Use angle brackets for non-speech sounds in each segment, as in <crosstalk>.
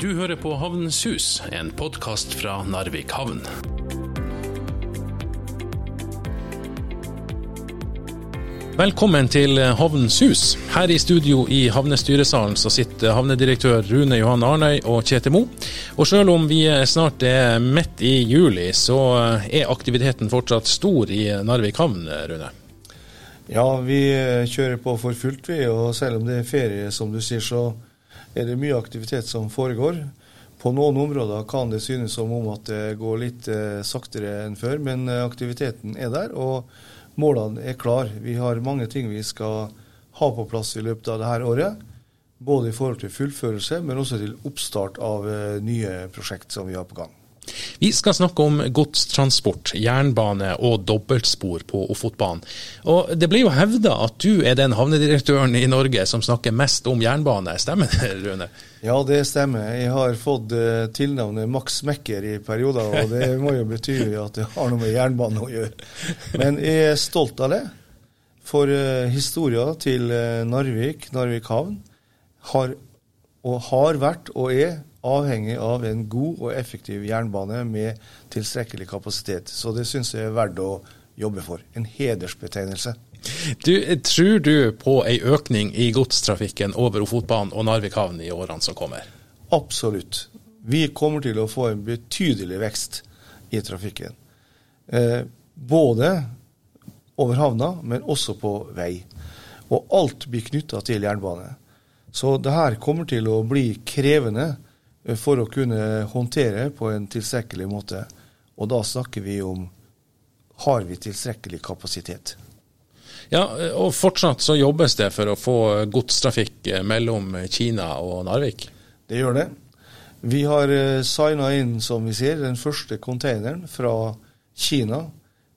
Du hører på Havnens Hus, en podkast fra Narvik havn. Velkommen til Havnens Hus. Her i studio i havnestyresalen så sitter havnedirektør Rune Johan Arnøy og Kjetil Mo. Og selv om vi snart er midt i juli, så er aktiviteten fortsatt stor i Narvik havn, Rune? Ja, vi kjører på for fullt, vi. Og selv om det er ferie, som du sier, så er det mye aktivitet som foregår. På noen områder kan det synes som om at det går litt eh, saktere enn før, men eh, aktiviteten er der, og målene er klare. Vi har mange ting vi skal ha på plass i løpet av dette året. Både i forhold til fullførelse, men også til oppstart av eh, nye prosjekt som vi har på gang. Vi skal snakke om godstransport, jernbane og dobbeltspor på Ofotbanen. Og Det blir jo hevda at du er den havnedirektøren i Norge som snakker mest om jernbane, stemmer det, Rune? Ja, det stemmer. Jeg har fått uh, tilnavnet Max Mekker i perioder, og det må jo bety at det har noe med jernbane å gjøre. Men jeg er stolt av det. For historien til uh, Narvik, Narvik havn, har, og har vært og er avhengig av en god og effektiv jernbane med tilstrekkelig kapasitet. Så det syns jeg er verdt å jobbe for. En hedersbetegnelse. Du, tror du på ei økning i godstrafikken over Ofotbanen og Narvik havn i årene som kommer? Absolutt. Vi kommer til å få en betydelig vekst i trafikken. Eh, både over havna, men også på vei. Og alt blir knytta til jernbane. Så det her kommer til å bli krevende for å kunne håndtere på en tilstrekkelig måte. Og da snakker vi om har vi tilstrekkelig kapasitet. Ja, og fortsatt så jobbes det for å få godstrafikk eh, mellom Kina og Narvik? Det gjør det. Vi har eh, signa inn, som vi ser, den første containeren fra Kina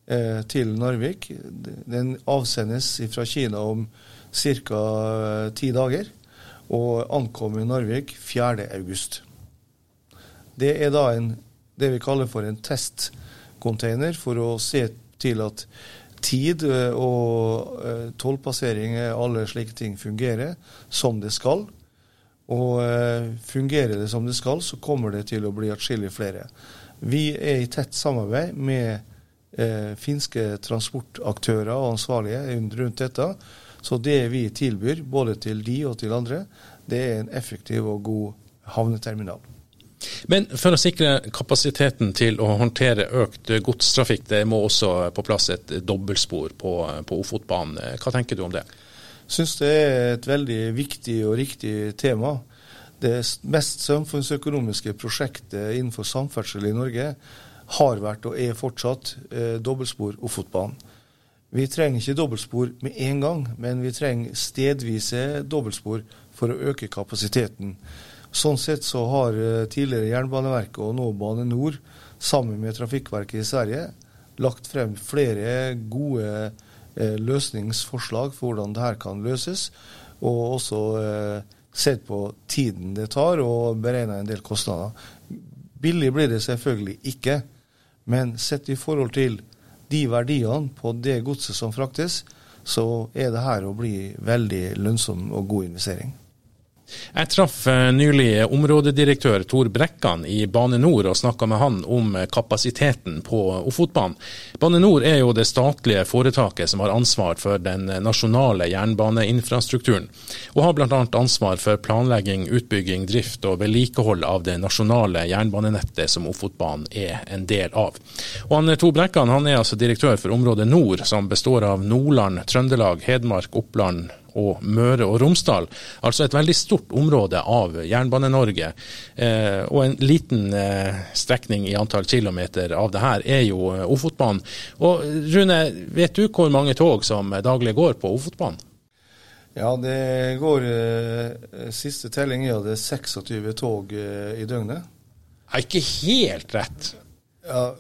eh, til Narvik. Den avsendes fra Kina om ca. ti dager, og ankommer Narvik 4.8. Det er da en, det vi kaller for en testcontainer for å se til at tid eh, og eh, tollpassering, alle slike ting fungerer som det skal. Og eh, fungerer det som det skal, så kommer det til å bli atskillig flere. Vi er i tett samarbeid med eh, finske transportaktører og ansvarlige rundt dette. Så det vi tilbyr, både til de og til andre, det er en effektiv og god havneterminal. Men for å sikre kapasiteten til å håndtere økt godstrafikk, det må også på plass et dobbeltspor på, på Ofotbanen. Hva tenker du om det? Jeg syns det er et veldig viktig og riktig tema. Det mest samfunnsøkonomiske prosjektet innenfor samferdsel i Norge har vært og er fortsatt eh, dobbeltspor Ofotbanen. Vi trenger ikke dobbeltspor med en gang, men vi trenger stedvise dobbeltspor for å øke kapasiteten. Sånn sett så har eh, tidligere Jernbaneverket og nå Bane NOR sammen med Trafikkverket i Sverige lagt frem flere gode eh, løsningsforslag for hvordan dette kan løses, og også eh, sett på tiden det tar og beregna en del kostnader. Billig blir det selvfølgelig ikke, men sett i forhold til de verdiene på det godset som fraktes, så er det her å bli veldig lønnsom og god investering. Jeg traff eh, nylig områdedirektør Tor Brekkan i Bane Nor og snakka med han om kapasiteten på Ofotbanen. Bane Nor er jo det statlige foretaket som har ansvar for den nasjonale jernbaneinfrastrukturen, og har bl.a. ansvar for planlegging, utbygging, drift og vedlikehold av det nasjonale jernbanenettet som Ofotbanen er en del av. Og han, Tor Brekkan han er altså direktør for området Nord, som består av Nordland, Trøndelag, Hedmark, Oppland, og Møre og Romsdal. Altså et veldig stort område av Jernbane-Norge. Eh, og en liten eh, strekning i antall kilometer av det her er jo eh, Ofotbanen. Og Rune, vet du hvor mange tog som daglig går på Ofotbanen? Ja, det går eh, Siste telling er det 26 tog eh, i døgnet. Ja, ikke helt rett. Ja,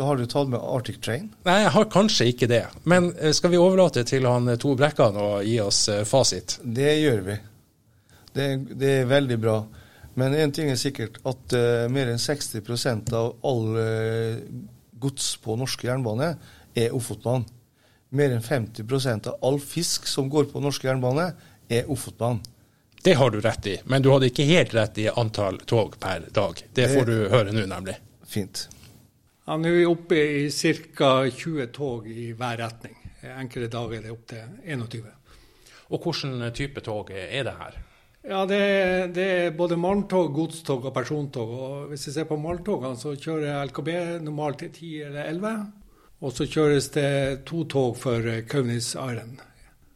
har du tatt med Arctic Train? Nei, jeg har kanskje ikke det. Men eh, skal vi overlate til han eh, Tor Brekkan å gi oss eh, fasit? Det gjør vi. Det, det er veldig bra. Men én ting er sikkert, at uh, mer enn 60% av all uh, gods på norsk jernbane er Ofotbanen. Mer enn 50% av all fisk som går på norsk jernbane, er Ofotbanen. Det har du rett i, men du hadde ikke helt rett i antall tog per dag. Det får du høre nå, nemlig. Fint. Ja, Nå er vi oppe i ca. 20 tog i hver retning. Enkelte dager er det opp til 21. Og hvilken type tog er det her? Ja, det er, det er både malmtog, godstog og persontog. Og hvis vi ser på malmtogene, så kjører LKB normalt til 10 eller 11. Og så kjøres det to tog for Kaunis Island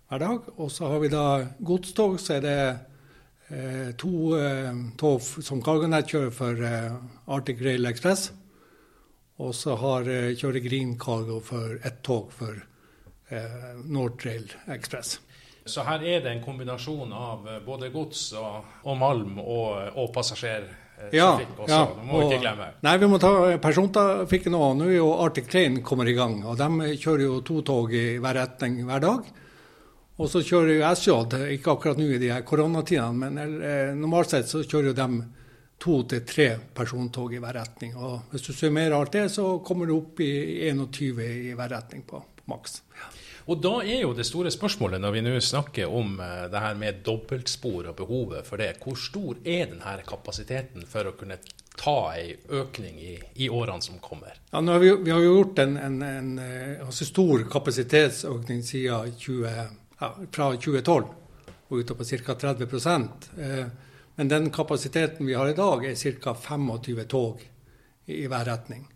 hver dag. Og så har vi da godstog, så er det eh, to eh, tog som Cargonet kjører for eh, Arctic Rail Express. Og så har, jeg kjører Green Cargo for ett tog for eh, North Rail Express. Så her er det en kombinasjon av eh, både gods og, og malm og, og passasjertrafikk også. ja, det må vi og- ikke glemme. Nei, vi må ta persontrafikken òg. Nå er jo Arctic Train kommer i gang. og De kjører jo to tog i hver retning hver dag. Og så kjører jo SJ, ikke akkurat nå i de her koronatidene, men eh, normalt sett så kjører jo de to til tre persontog i hver retning. Og hvis du summerer alt det, så kommer du opp i 21 i hver retning på, på maks. Og da er jo det store spørsmålet når vi nå snakker om eh, det her med dobbeltspor og behovet for det, hvor stor er denne kapasiteten for å kunne ta en økning i, i årene som kommer? Ja, har vi, vi har jo gjort en, en, en eh, altså stor kapasitetsøkning siden 20, ja, fra 2012 og utover ca. 30 eh, Men den kapasiteten vi har i dag, er ca. 25 tog i, hver retning.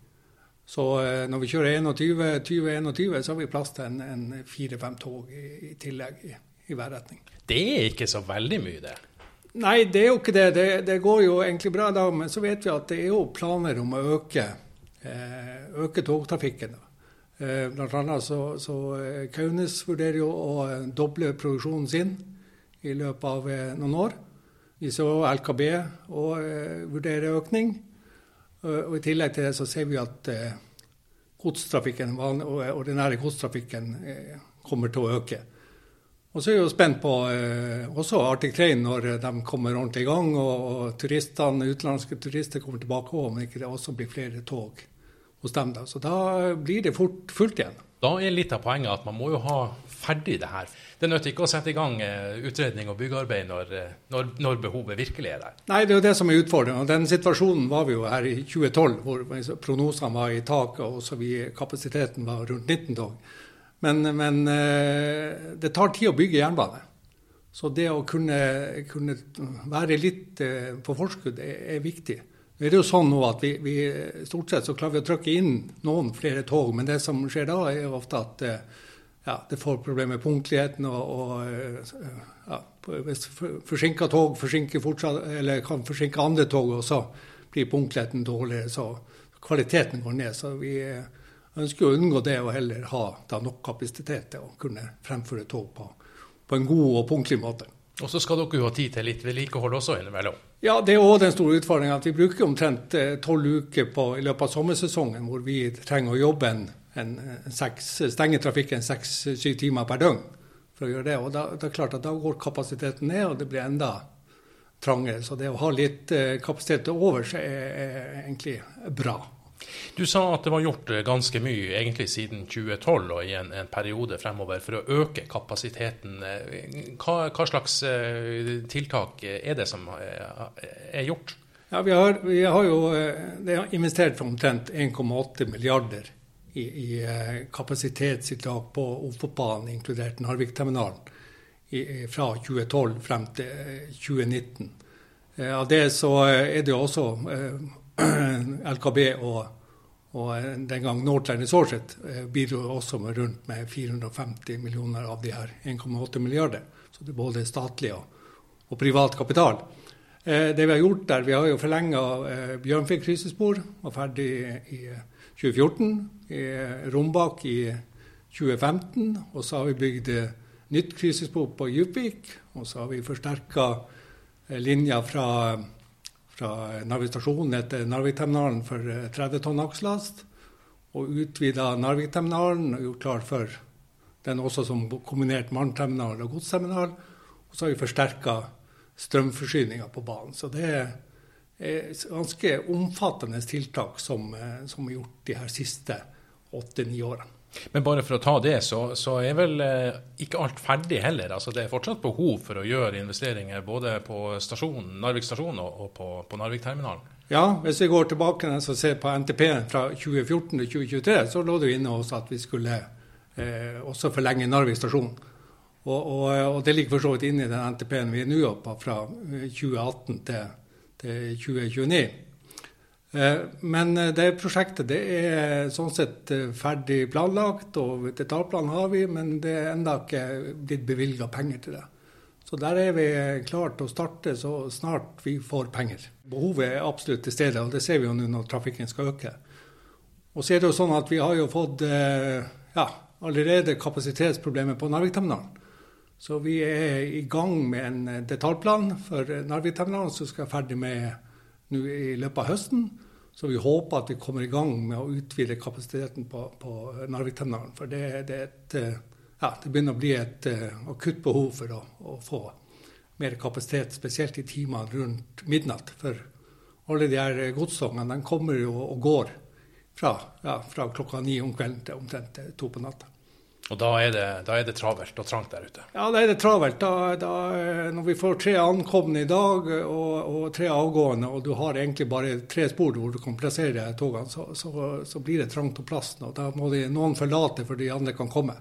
Så eh, når vi kjører 21, 20-21, så har vi plass til en, en fire-fem tog i, i tillegg i, i hver retning. Det er ikke så veldig mye, det. Nei, det er jo ikke det. det. Det går jo egentlig bra i dag, men så vet vi at det er jo planer om å øke, eh, øke togtrafikken. Eh, blant annet så, så Kaunes vurderer jo å doble produksjonen sin i løpet av noen år. Vi så LKB og eh, vurderer økning. Eh, og I tillegg til det så ser vi at eh, godstrafikken, ordinære godstrafikken kommer til å øke. Og så er jeg jo spent på eh, også Arctic Train når de kommer ordentlig i gang, og, og turistene, utenlandske turister kommer tilbake òg, om ikke det også blir flere tog hos dem. Da. Så da blir det fort fullt igjen. Da er litt av poenget at man må jo ha ferdig det her. Det nytter ikke å sette i gang eh, utredning og byggearbeid når, eh, når, når behovet virkelig er der. Nei, det er jo det som er utfordringen. Den situasjonen var vi jo her i 2012, hvor prognosene var i taket, og så vi, kapasiteten var rundt 19 tog. Men, men eh, det tar tid å bygge jernbane. Så det å kunne, kunne være litt på forskudd er, er viktig. Nå er det jo sånn nå at vi, vi stort sett så klarer vi å trykke inn noen flere tog, men det som skjer da, er ofte at eh, ja, det får problemer med punktligheten. og, og eh, ja, forsinka tog fortsatt, kan forsinke andre tog, og så blir punktligheten dårligere, så kvaliteten går ned. Så vi eh, ønsker å unngå det og heller ha da, nok kapasitet til å kunne fremføre tog på, på en god og punktlig måte. Og så skal dere jo ha tid til litt vedlikehold også innimellom. Ja, det er òg den store utfordringa at vi bruker omtrent tolv uker på, i løpet av sommersesongen hvor vi trenger å jobbe en, en seks, stenge trafikken seks-syv timer per døgn for å gjøre det. Og da, det er klart at da går kapasiteten ned, og det blir enda trangere. Så det å ha litt eh, kapasitet over seg er, er egentlig bra. Du sa at det var gjort eh, ganske mye egentlig siden 2012 og i en, en periode fremover for å øke kapasiteten. Eh, Hva, hva slags eh, tiltak er det som er gjort? Ja, vi har, vi har jo er investert for omtrent 1,8 milliarder i, i kapasitetstiltak på Ofotbanen, inkludert Narvikterminalen, fra 2012 frem til eh, 2019. Eh, Av det så er det jo også <clears throat> LKB og, og eh, den gang Northland Resources eh, bidro også med rundt med 450 millioner av de her 1,8 milliarder. Så det er både statlig og, og privat kapital. Eh, det vi har gjort der, vi har jo forlenga eh, Bjørnfjell krisespor, var ferdig i eh, 2014. I eh, Rombak i 2015. Og så har vi bygd nytt krisespor på Djupvik. Og så har vi forsterka linja fra, fra Narvik stasjon til Narvikterminalen for eh, 30 tonn akselast. Og utvida Narvikterminalen og gjort klar for den også som kombinert malmterminal og godsterminal. Og så har vi forsterka strømforsyninga på banen. Så det er ganske omfattende tiltak som, eh, som er gjort de her siste åtte-ni årene. Men bare for å ta det, så, så er vel eh, ikke alt ferdig heller. Altså, det er fortsatt behov for å gjøre investeringer både på stasjonen, Narvik stasjon og, og på, på Narvik-terminalen? Ja, hvis vi går tilbake og ser på NTP-en fra 2014 til 2023, så lå det jo inne også at vi skulle eh, også forlenge Narvik stasjon. Og, og, og, det ligger for så vidt inne i den NTP-en vi er nå på, fra 2018 til, til 2029. Eh, men eh, det prosjektet det er sånn sett eh, ferdig planlagt, og detaljplan har vi, men det er ennå ikke blitt bevilga penger til det. Så der er vi klare til å starte så snart vi får penger. Behovet er absolutt til stede, og det ser vi jo nå når trafikken skal øke. Og så er det jo sånn at vi har jo fått ja, allerede kapasitetsproblemer på Narvikterminalen. Så vi er i gang med en detaljplan for Narvikterminalen som skal være ferdig med nå i løpet av høsten. Så vi håper at vi kommer i gang med å utvide kapasiteten på, på Narvikterminalen. For det, det, et, eh, ja, det, begynner å bli et uh, akutt behov for å, å, få mer kapasitet, spesielt i timene rundt midnatt. For alle de her godstogene kommer jo og går fra, ja, fra klokka ni om kvelden til omtrent to på natta. Og da er, det, da er, det, travelt og trangt der ute? Ja, da er det travelt. Da, da, når vi får tre ankomne i dag og, og, tre avgående, og du har egentlig bare tre spor hvor du kan plassere togene, så, så, så blir det trangt om plassen. og Da må de, noen forlate for de andre kan komme.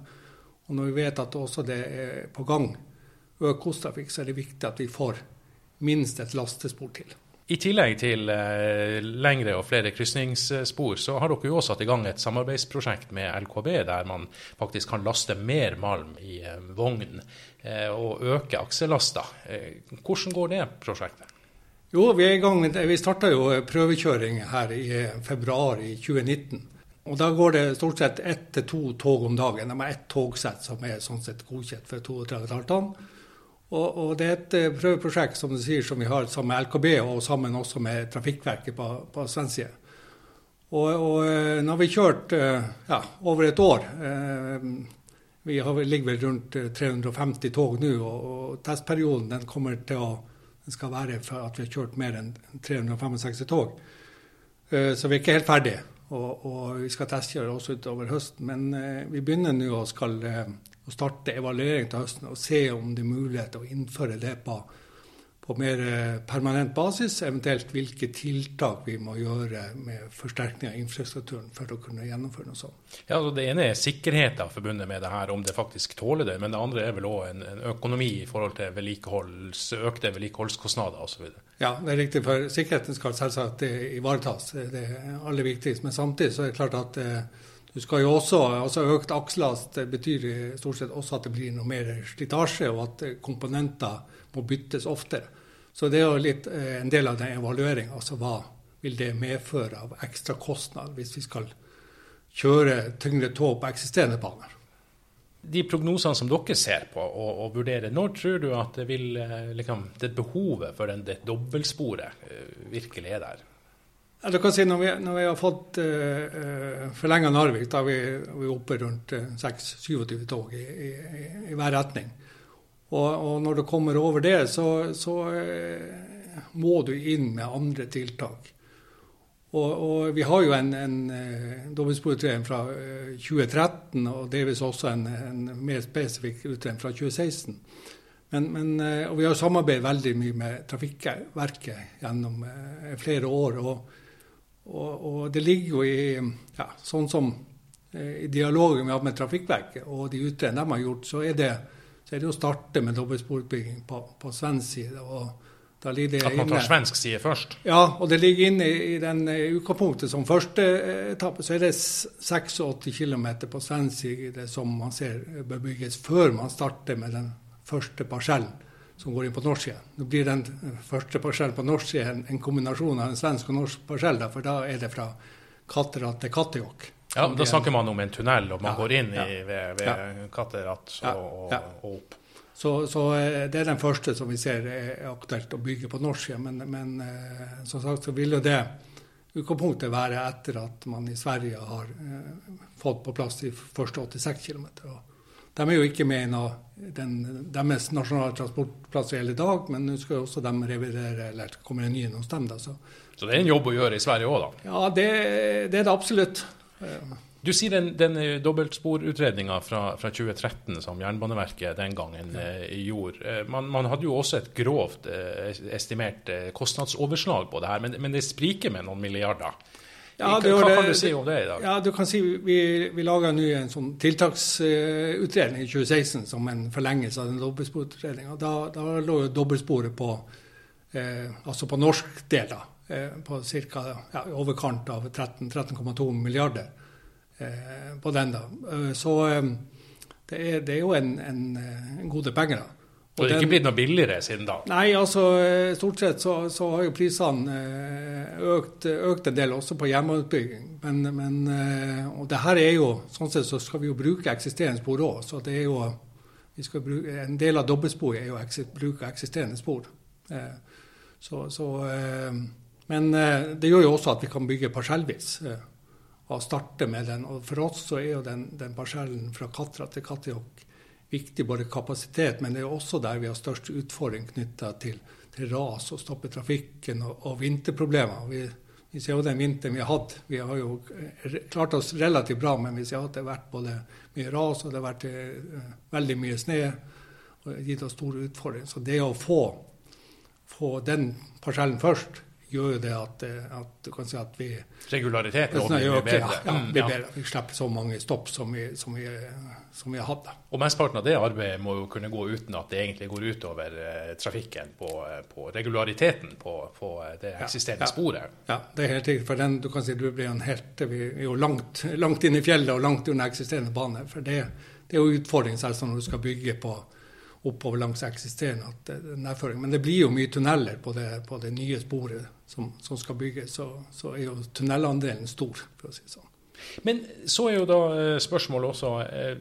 Og når vi vet at også det er på gang økt godstrafikk, så er det viktig at vi får minst et lastespor til. I tillegg til eh, lengre og flere krysningsspor, så har dere jo også satt i gang et samarbeidsprosjekt med LKB, der man faktisk kan laste mer malm i eh, vogn eh, og øke aksellasta. Hvordan går det prosjektet? Jo, Vi er i gang, vi starta jo prøvekjøring her i februar i 2019. Og Da går det stort sett ett til to tog om dagen. De har ett togsett som er sånn sett godkjent for 32 tonn. Og, og, Det er et eh, prøveprosjekt som du sier, som vi har sammen med LKB og sammen også med Trafikkverket på, på svensk. Og, og eh, nå har vi kjørt eh, ja, over et år. Vi har, ligger vel rundt 350 tog nå, og, og testperioden den kommer til å den skal være for at vi har kjørt mer enn 365 tog. Så vi er ikke helt ferdige. Og, og vi skal testkjøre også utover høsten. Men vi begynner nå og skal å starte evaluering til høsten og se om det er mulighet å innføre det på, på mer eh, permanent basis, eventuelt hvilke tiltak vi må gjøre med forsterkning av infrastrukturen for å kunne gjennomføre noe sånt. Ja, altså Det ene er sikkerheten forbundet med det her, om det faktisk tåler det. Men det andre er vel òg en, en, økonomi i forhold til vedlikeholds, økte vedlikeholdskostnader osv. Ja, det er riktig. For sikkerheten skal selvsagt ivaretas. Det er aller viktigst. Men samtidig så er det klart at eh, du skal jo også, altså Økt akselast betyr stort sett også at det blir noe mer slitasje, og at komponenter må byttes oftere. Så det er jo litt eh, en del av den evalueringa. Altså hva vil det medføre av ekstra kostnad hvis vi skal kjøre tyngre tog på eksisterende baner? De prognosene som dere ser på og, og vurderer, når tror du at det, vil, eh, liksom, det behovet for den, det dobbeltsporet eh, virkelig er der? Ja, du kan si Når vi, når vi har fått uh, eh, eh, forlenga Narvik, da er vi, vi oppe rundt uh, 26-27 tog i, i, i, hver retning. Og, og, når du kommer over det, så, så uh, må du inn med andre tiltak. Og, og vi har jo en, en uh, fra 2013, og delvis også en, en mer spesifikk utredning fra 2016. Men, men, og vi har samarbeidet veldig mye med Trafikkverket gjennom flere år. og og, og, det ligger jo i ja, Sånn som eh, i dialogen vi har med Trafikkverket og de utredningene de har gjort, så er, det, så er det å starte med dobbeltsporutbygging på, på svensk side. og da ligger det At man tar inne, svensk side først? Ja, og det ligger inne i, i den eh, utgangspunktet som første etappe. Så er det 86 km på svensk side som man ser bør bygges før man starter med den første parsellen som går inn på norsk igjen. Nå blir den første parsellen på norsk side en, en, kombinasjon av en svensk og norsk parsell, for da er det fra Katterat til Kattejokk. Ja, Da snakker man om en tunnel, og man ja, går inn i, ved, ved ja. Katterat og, og, opp. Så, så, eh, det er den første som vi ser er aktuelt å bygge på norsk side. Men, men eh, som sagt så vil jo det utgangspunktet være etter at man i Sverige har eh, fått på plass de første 86 km. De er jo ikke med i den, deres nasjonale transportplass i dag, men nå skal jo også de revidere, eller kommer en ny hos dem. Da, så. så det er en jobb å gjøre i Sverige òg, da? Ja, det, det, er det absolutt. Du sier den, den dobbeltsporutredninga fra, fra, 2013 som Jernbaneverket den gangen ja. gjorde. Eh, man, man, hadde jo også et grovt eh, estimert eh, kostnadsoverslag på det her, men, men, det spriker med noen milliarder. Ja, hva, hva kan du si om det i dag? Ja, du kan si Vi, vi lager nå en sånn tiltaksutredning i 2016 som en forlengelse av den dobbeltsporutredninga. Da, da lå jo dobbeltsporet på, eh, altså på norsk del, da, eh, på ca. Ja, overkant av 13,2 milliarder. Eh, på den. da. Eh, så eh, det er, det er jo en, en, en god del penger. da. Og det er ikke blitt noe billigere siden da? Nei, altså stort sett så, så har jo prisene økt, økt, en del også på hjemmeutbygging. Men, men, og det her er jo, sånn sett så skal vi jo bruke eksisterende spor òg. Så det er jo bruke, En del av dobbeltsporet er jo å bruke eksisterende spor. Så, så, men det gjør jo også at vi kan bygge parsellvis Og starte med den. Og for oss så er jo den, den parsellen fra Katra til Katjok viktig, både kapasitet, men det er også der vi har størst utfordring knytta til, til, ras og stoppe trafikken og, og vinterproblemer. Vi, vi, ser jo den vinteren vi har hatt. Vi har jo klart oss relativt bra, men vi ser at det har vært både mye ras og det har vært uh, veldig mye snø. og gitt oss store utfordringer. Så det å få, få den parsellen først gjør jo det at, eh, at, du kan si at vi Regulariteten blir bedre? Ja, ja, mm, blir bedre. Vi slipper så mange stopp som vi, som vi, som vi har hatt. Og Mesteparten av det arbeidet må jo kunne gå uten at det egentlig går utover uh, trafikken på, uh, på, regulariteten på, på det eksisterende ja, sporet. Ja, det er helt riktig. For den, du kan si du blir en helt, vi er jo langt, langt inn i fjellet og langt under eksisterende bane. For det, det er jo utfordringen selvsagt når du skal bygge på oppover langs eksisterende nærføring. Men det blir jo mye tunneler på det, på det nye sporet som, som, skal bygges, så, så er jo tunnelandelen stor, for å si det sånn. Men så er jo da eh, spørsmålet også eh,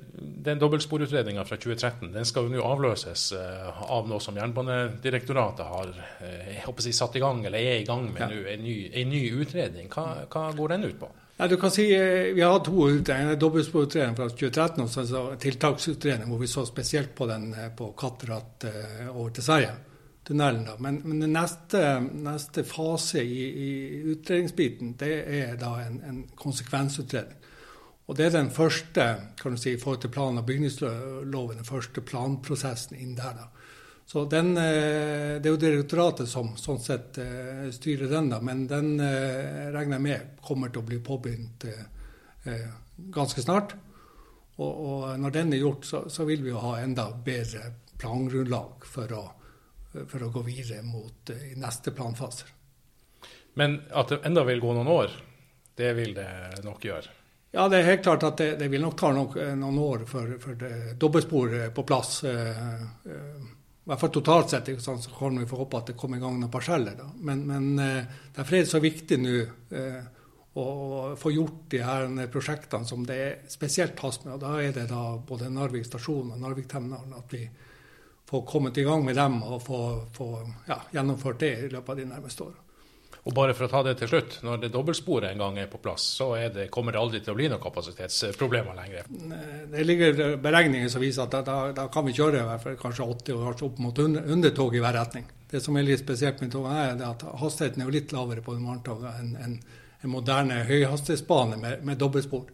Den dobbeltsporutredninga fra 2013 den skal jo nå avløses eh, av noe som Jernbanedirektoratet har jeg håper jeg, satt i gang, eller er i gang med ja. nå, en ny, en ny utredning. Hva, hva går den ut på? Nei, du kan si eh, Vi har to utredninger. Dobbeltsporutredning fra 2013 og så tiltaksutredning hvor vi så spesielt på den eh, på Katterat eh, over til Sverige. Tunnelen da. Men, men den neste, neste, fase i, i, utredningsbiten det er da en, en, konsekvensutredning. Og Det er den første kan du si, i forhold til plan- og bygningsloven, den første planprosessen inn der. da. Så den, eh, Det er jo direktoratet som sånn sett eh, styrer den, da, men den eh, regner jeg med kommer til å bli påbegynt ganske snart. Og, og når den er gjort, så, så, vil vi jo ha enda bedre plangrunnlag for å, for å gå videre mot neste planfaser. Men at det enda vil gå noen år, det vil det nok gjøre? Ja, det er helt klart at det, det vil nok ta nok, noen år for, for dobbeltspor på plass. Eh, i hvert fall totalt sett så kan vi få håpe at det kommer i gang noen parseller. Da. Men, men eh, derfor er det så viktig nå eh, å, få gjort de her prosjektene som det er spesielt hast med. og Da er det da både Narvik stasjon og Narvik terminalen at vi får kommet i gang med dem og få, få ja, gjennomført det i løpet av de nærmeste årene. Og bare for å ta det til slutt, når det dobbeltsporet en gang er på plass, så det, kommer det aldri til å bli noen kapasitetsproblemer lenger? Det ligger beregninger som viser at da, da, kan vi kjøre kanskje 80 og kanskje opp mot 100 tog i hver retning. Det som er litt spesielt med togene, er at hastigheten er jo litt lavere på morgentogene enn en, en moderne høyhastighetsbane med, med dobbeltspor.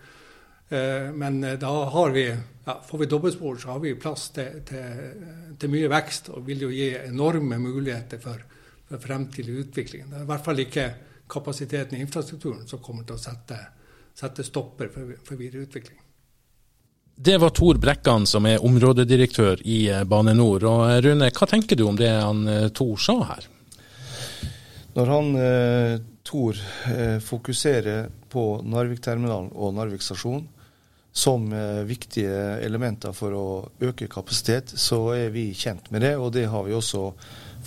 Eh, men eh, da har vi, ja, får vi dobbeltspor, så har vi plass til, til, til mye vekst og vil jo gi enorme muligheter for for fremtidig utvikling. Det er i hvert fall ikke kapasiteten i infrastrukturen som kommer til å sette, sette stopper for, for videre utvikling. Det var Tor Brekkan som er områdedirektør i eh, Bane Nor. Og eh, Rune, hva tenker du om det han eh, Tor sa her? Når han eh, Tor eh, fokuserer på Narvik-terminalen og Narvik stasjon som eh, viktige elementer for å øke kapasitet, så er vi kjent med det. Og det har vi også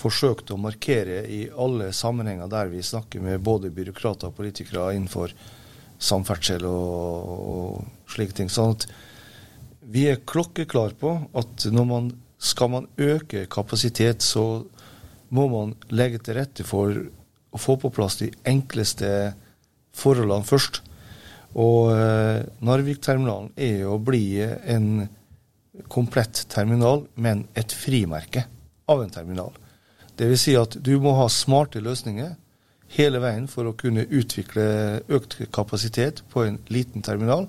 forsøkt å markere i alle sammenhenger der vi snakker med både byråkrater og politikere innenfor samferdsel og, og slike ting. Sånn at vi er klokkeklar på at når man skal man øke kapasitet, så må man legge til rette for å få på plass de enkleste forholdene først. Og eh, Narvik-terminalen er å bli en komplett terminal, men et frimerke av en terminal. Dvs. Si at du må ha smarte løsninger hele veien for å kunne utvikle økt kapasitet på en liten terminal.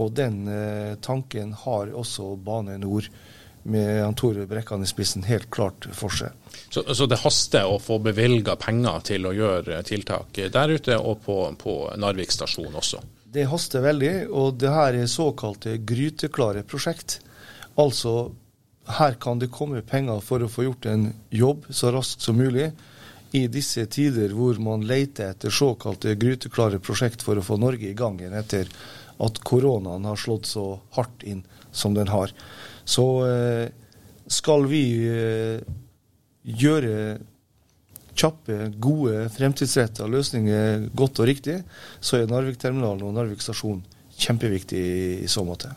Og den eh, tanken har også Bane Nor med Tore Brekkan i spissen helt klart for seg. Så, så det haster å få bevilga penger til å gjøre tiltak der ute og på, på Narvik stasjon også? Det haster veldig, og det her er såkalte gryteklare prosjekt. Altså, her kan det komme penger for å få gjort en jobb så raskt som mulig i disse tider hvor man leter etter såkalte gryteklare prosjekt for å få Norge i gang igjen etter at koronaen har slått så hardt inn som den har. Så eh, skal vi eh, gjøre kjappe, gode, fremtidsretta løsninger godt og riktig, så er Narvik-terminalen og Narvik stasjon kjempeviktig i så måte.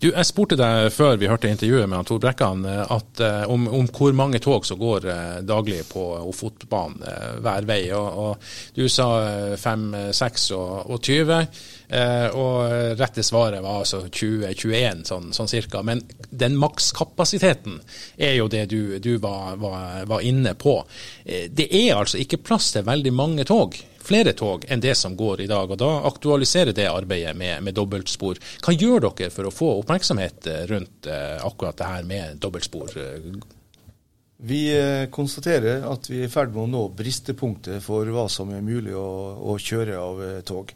Du, Jeg spurte deg før vi hørte intervjuet med Tor Brekkan at, om, om, hvor mange tog som går daglig på Ofotbanen hver vei. Og, og Du sa 5, 6 og, og 20. Og rette svaret var altså 20-21, sånn, sånn cirka. Men den makskapasiteten er jo det du, du var, var, var, inne på. Det er altså ikke plass til veldig mange tog flere tog enn det som går i dag. og Da aktualiserer det arbeidet med, med dobbeltspor. Hva gjør dere for å få oppmerksomhet rundt eh, akkurat det her med dobbeltspor? Vi eh, konstaterer at vi er i ferd med å nå bristepunktet for hva som er mulig å, å kjøre av eh, tog.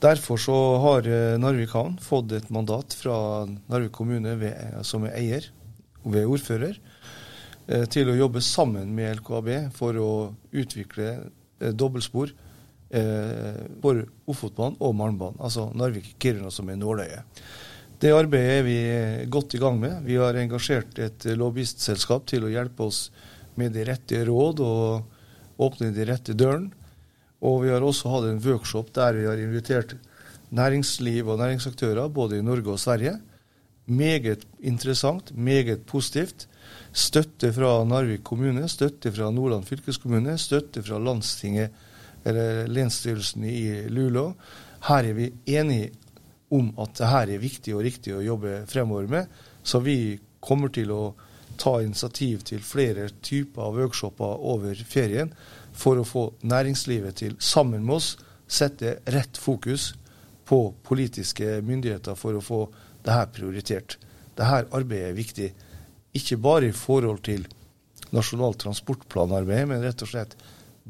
Derfor så har Narvik havn fått et mandat fra Narvik kommune ved, som er eier ved ordfører, til å jobbe sammen med LKAB for å utvikle dobbeltspor eh, for Ofotbanen og Malmbanen, altså Narvik-Kiruna som er nåløyet. Det arbeidet er vi godt i gang med. Vi har engasjert et lobbyistselskap til å hjelpe oss med de rette råd og åpne de rette dørene. Og vi har også hatt en workshop der vi har invitert næringsliv og næringsaktører både i Norge og Sverige. Meget interessant, meget positivt. Støtte fra Narvik kommune, støtte fra Nordland fylkeskommune, støtte fra landstinget eller lensstyrelsen i Luleå. Her er vi enige om at det her er viktig og riktig å jobbe fremover med. Så vi kommer til å ta initiativ til flere typer av workshoper over ferien for å få næringslivet til sammen med oss sette rett fokus på politiske myndigheter for å få det her prioritert. Dette arbeidet er viktig, ikke bare i forhold til nasjonalt transportplanarbeid, men rett og slett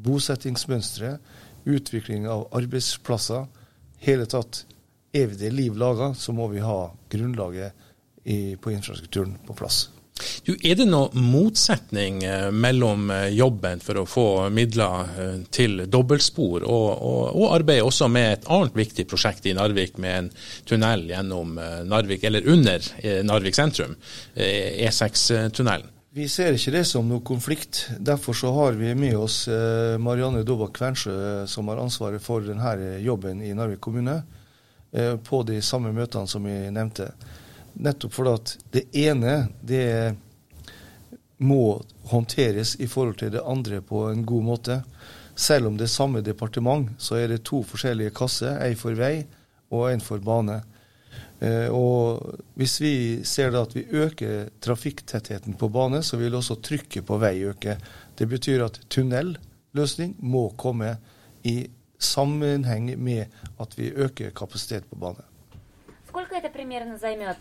bosettingsmønstre, utvikling av arbeidsplasser. hele tatt er vi det liv laga, så må vi ha grunnlaget i, på infrastrukturen på plass. Du, er det noen motsetning eh, mellom eh, jobben for å få midler eh, til dobbeltspor, og, og, og arbeidet også med et annet viktig prosjekt i Narvik, med en tunnel gjennom Narvik, eller under Narvik sentrum, E6-tunnelen? E vi ser ikke det som noe konflikt. Derfor så har vi med oss Marianne Dobak Kvernsjø, som har ansvaret for denne jobben i Narvik kommune, på de samme møtene som vi nevnte. Nettopp fordi at det ene det må håndteres i forhold til det andre på en god måte. Selv om det er samme departement, så er det to forskjellige kasser. Ei for vei og en for bane. Eh, og hvis vi ser da at vi øker trafikktettheten på bane, så vil også trykket på vei øke. Det betyr at tunnelløsning må komme i sammenheng med at vi øker kapasitet på bane. Сколько это примерно займет?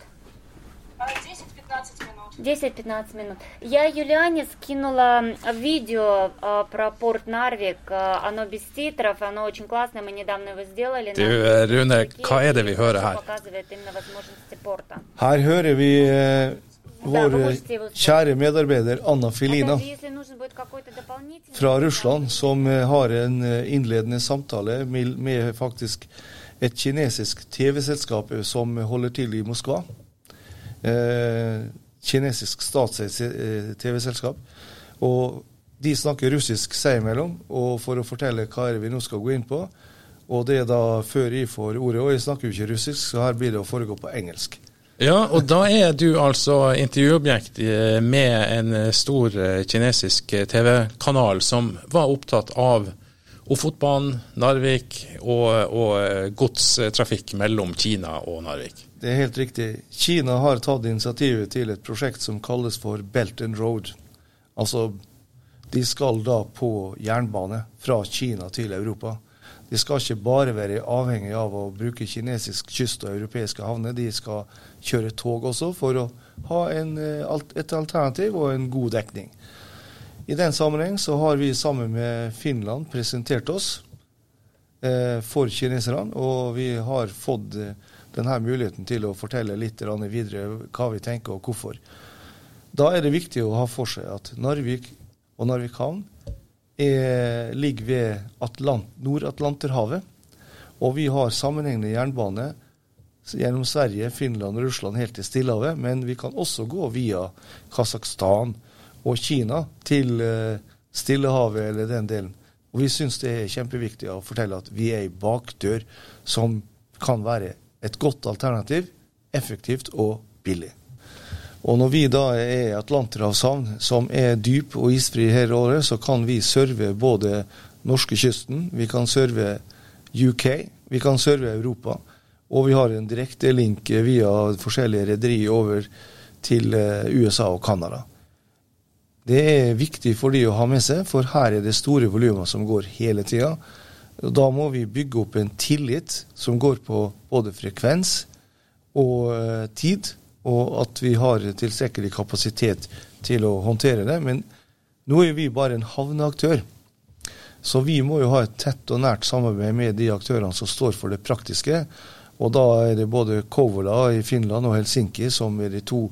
10-15 минут. Я Юлиане скинула видео uh, про порт Нарвик. Uh, оно без titrов, оно очень классное. Мы недавно его сделали. Du, Rune, hva er det vi hører her? Her hører vi uh, vår kjære medarbeider Anna Filina fra Russland, som har en innledende samtale med, med faktisk et kinesisk TV-selskap som holder til i Moskva eh, kinesisk statseid eh, TV-selskap. Og de snakker russisk seg imellom og for å fortelle hva er det vi nå skal gå inn på. Og det er da før jeg får ordet, og jeg snakker jo ikke russisk, så her blir det å foregå på engelsk. Ja, og da er du altså intervjuobjekt eh, med en stor eh, kinesisk TV-kanal som var opptatt av Ofotbanen, Narvik og, og godstrafikk mellom Kina og Narvik. Det er helt riktig. Kina har tatt initiativet til et prosjekt som kalles for Belt and Road. Altså de skal da på jernbane fra Kina til Europa. De skal ikke bare være avhengig av å bruke kinesisk kyst og europeiske havner. De skal kjøre tog også for å ha en, eh, et alternativ og en god dekning. I den sammenheng så har vi sammen med Finland presentert oss for kineserne, og vi har fått eh, denne muligheten til å fortelle litt videre hva vi tenker og hvorfor. Da er det viktig å ha for seg at Narvik og Narvik havn er, ligger ved Nord-Atlanterhavet. Og vi har sammenhengende jernbane gjennom Sverige, Finland og Russland helt til Stillehavet. Men vi kan også gå via Kasakhstan og Kina til uh, Stillehavet eller den delen. Og vi syns det er kjempeviktig å fortelle at vi er ei bakdør som kan være et godt alternativ, effektivt og billig. Og når vi da er i Atlanterhavshavn, som er dyp og isfri hele året, så kan vi serve både norskekysten, vi kan serve UK, vi kan serve Europa. Og vi har en direkte link via forskjellige rederier over til eh, USA og Canada. Det er viktig for de å ha med seg, for her er det store volumer som går hele tida. Da må vi bygge opp en tillit som går på både frekvens og eh, tid og at vi har tilstrekkelig kapasitet til å håndtere det. Men nå er vi bare en havneaktør. Så vi må jo ha et tett og nært samarbeid med de aktørene som står for det praktiske. Og da er det både Kovola i Finland og Helsinki som er de to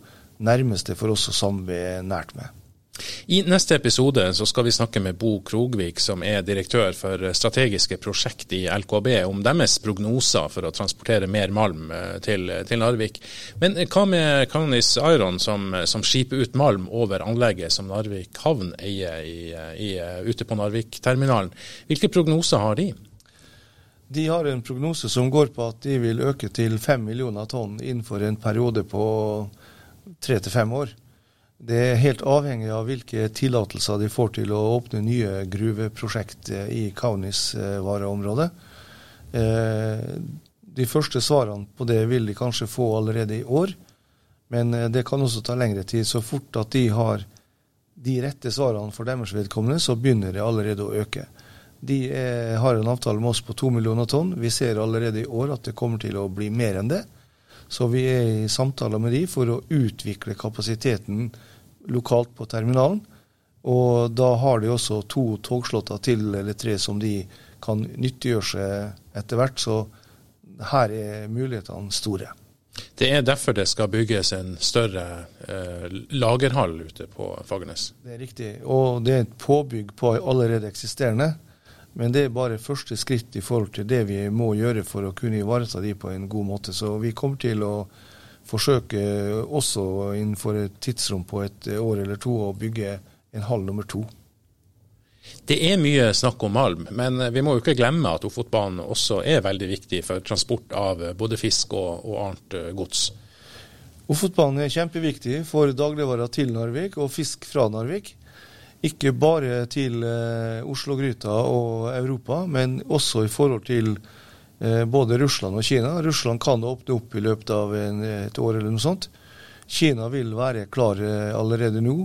nærmeste for oss å samarbeide nært med. I neste episode så skal vi snakke med Bo Krogvik, som er direktør for strategiske prosjekt i LKB, om deres prognoser for å transportere mer malm eh, til, til Narvik. Men hva med Canis Iron, som, som, skiper ut malm over anlegget som Narvik havn eier i, i, ute på Narvik-terminalen. Hvilke prognoser har de? De har en prognose som går på at de vil øke til fem millioner tonn innenfor en periode på tre til fem år. Det er helt avhengig av hvilke tillatelser de får til å åpne nye gruveprosjekt eh, i Kaunis-vareområdet. Eh, de første svarene på det vil de kanskje få allerede i år, men eh, det kan også ta lengre tid. Så fort at de har de rette svarene for deres vedkommende, så begynner det allerede å øke. De er, har en avtale med oss på to millioner tonn. Vi ser allerede i år at det kommer til å bli mer enn det. Så vi er i samtaler med de for å utvikle kapasiteten lokalt på terminalen. Og da har de også to togslåtter til eller tre som de kan nyttiggjøre seg etter hvert. Så her er mulighetene store. Det er derfor det skal bygges en større eh, lagerhall ute på Fagernes? Det er riktig. Og det er et påbygg på allerede eksisterende. Men det er bare første skritt i forhold til det vi må gjøre for å kunne ivareta de på en god måte. Så vi kommer til å forsøke også innenfor et tidsrom på et år eller to å bygge en hall nummer to. Det er mye snakk om malm, men vi må jo ikke glemme at Ofotbanen også er veldig viktig for transport av både fisk og, og annet eh, gods. Ofotbanen er kjempeviktig for dagligvarer til Narvik og fisk fra Narvik. Ikke bare til eh, Oslo-gryta og Europa, men også i forhold til eh, både Russland og Kina. Russland kan åpne opp i løpet av en, et år eller noe sånt. Kina vil være klar eh, allerede nå.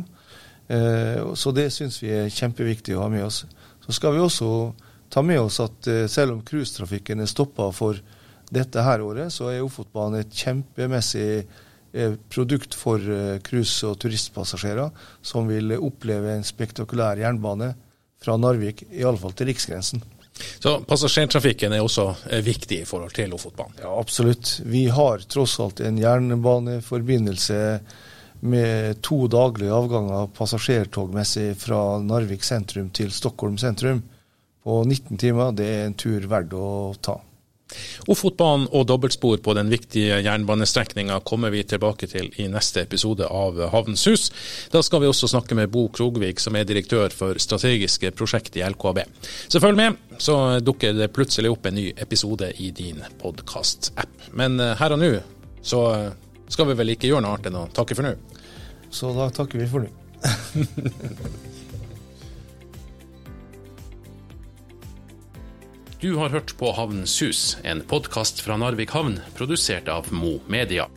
Eh, så det syns vi er kjempeviktig å ha med oss. Så skal vi også ta med oss at eh, selv om cruisetrafikken er stoppa for dette her året, så er Ofotbanen et kjempemessig produkt for eh, cruise- og turistpassasjerer som vil oppleve en spektakulær jernbane fra Narvik, i alle fall til riksgrensen. Så passasjertrafikken er også eh, viktig i forhold til Lofotbanen? Ja, absolutt. Vi har tross alt en jernbaneforbindelse med to daglige avganger passasjertogmessig fra Narvik sentrum til Stockholm sentrum på 19 timer. Det er en tur verdt å ta. Ofotbanen og dobbeltspor på den viktige jernbanestrekninga kommer vi tilbake til i neste episode av Havnens hus. Da skal vi også snakke med Bo Krogvik, som er direktør for strategiske prosjekt i LKAB. Så følg med, så dukker det plutselig opp en ny episode i din podkast-app. Men eh, her og nå så eh, skal vi vel ikke gjøre noe annet enn å takke for nå. Så da takker vi for nå. <laughs> Du har hørt på Havnens hus, en podkast fra Narvik havn, produsert av Mo Media.